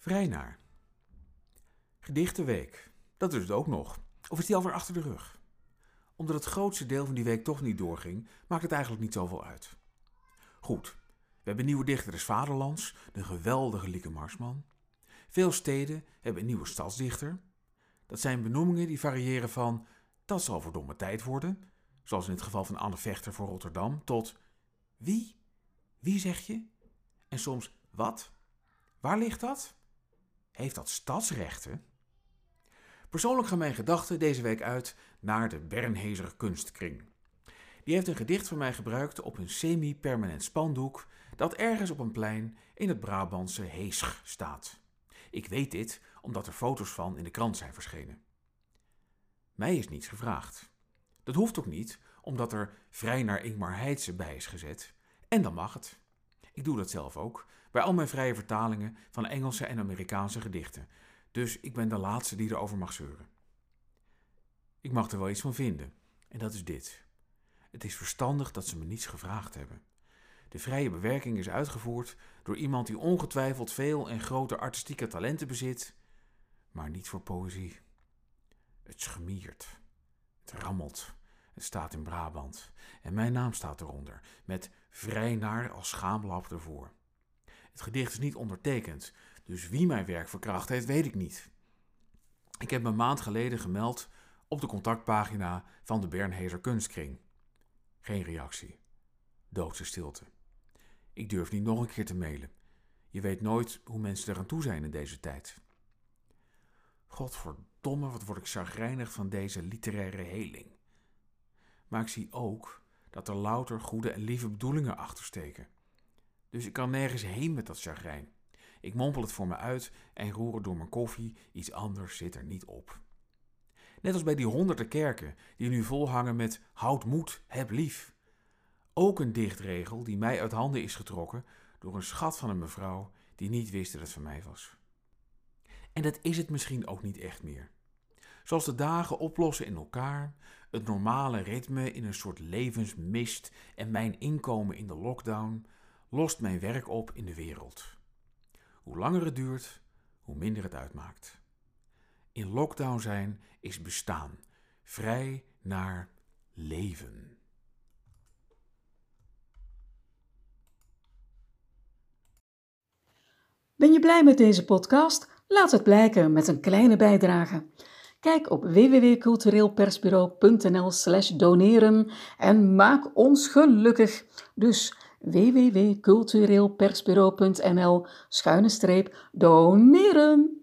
Vrij naar. Gedichtenweek. Dat is het ook nog. Of is die alweer achter de rug? Omdat het grootste deel van die week toch niet doorging, maakt het eigenlijk niet zoveel uit. Goed, we hebben nieuwe dichter des Vaderlands, de geweldige Lieke Marsman. Veel steden hebben een nieuwe stadsdichter. Dat zijn benoemingen die variëren van dat zal voor domme tijd worden, zoals in het geval van Anne Vechter voor Rotterdam, tot wie? Wie zeg je? En soms wat? Waar ligt dat? Heeft dat stadsrechten? Persoonlijk gaan mijn gedachten deze week uit naar de Bernhezer Kunstkring. Die heeft een gedicht van mij gebruikt op een semi-permanent spandoek dat ergens op een plein in het Brabantse Heesch staat. Ik weet dit omdat er foto's van in de krant zijn verschenen. Mij is niets gevraagd. Dat hoeft ook niet, omdat er vrij naar Ingmar Heidse bij is gezet. En dan mag het. Ik doe dat zelf ook, bij al mijn vrije vertalingen van Engelse en Amerikaanse gedichten. Dus ik ben de laatste die erover mag zeuren. Ik mag er wel iets van vinden, en dat is dit. Het is verstandig dat ze me niets gevraagd hebben. De vrije bewerking is uitgevoerd door iemand die ongetwijfeld veel en grote artistieke talenten bezit, maar niet voor poëzie. Het schemiert, het rammelt, staat in Brabant en mijn naam staat eronder, met vrij naar als schaamlap ervoor. Het gedicht is niet ondertekend, dus wie mijn werk verkracht heeft, weet ik niet. Ik heb me een maand geleden gemeld op de contactpagina van de Bernhezer Kunstkring. Geen reactie. Doodse stilte. Ik durf niet nog een keer te mailen. Je weet nooit hoe mensen eraan toe zijn in deze tijd. Godverdomme, wat word ik chagrijnig van deze literaire heling. Maar ik zie ook dat er louter goede en lieve bedoelingen achter steken. Dus ik kan nergens heen met dat chagrijn. Ik mompel het voor me uit en roer het door mijn koffie, iets anders zit er niet op. Net als bij die honderden kerken die nu volhangen met houd moed, heb lief. Ook een dichtregel die mij uit handen is getrokken door een schat van een mevrouw die niet wist dat het van mij was. En dat is het misschien ook niet echt meer. Zoals de dagen oplossen in elkaar, het normale ritme in een soort levensmist en mijn inkomen in de lockdown, lost mijn werk op in de wereld. Hoe langer het duurt, hoe minder het uitmaakt. In lockdown zijn is bestaan, vrij naar leven. Ben je blij met deze podcast? Laat het blijken met een kleine bijdrage. Kijk op www.cultureelpersbureau.nl/slash doneren en maak ons gelukkig. Dus www.cultureelpersbureau.nl schuine streep doneren.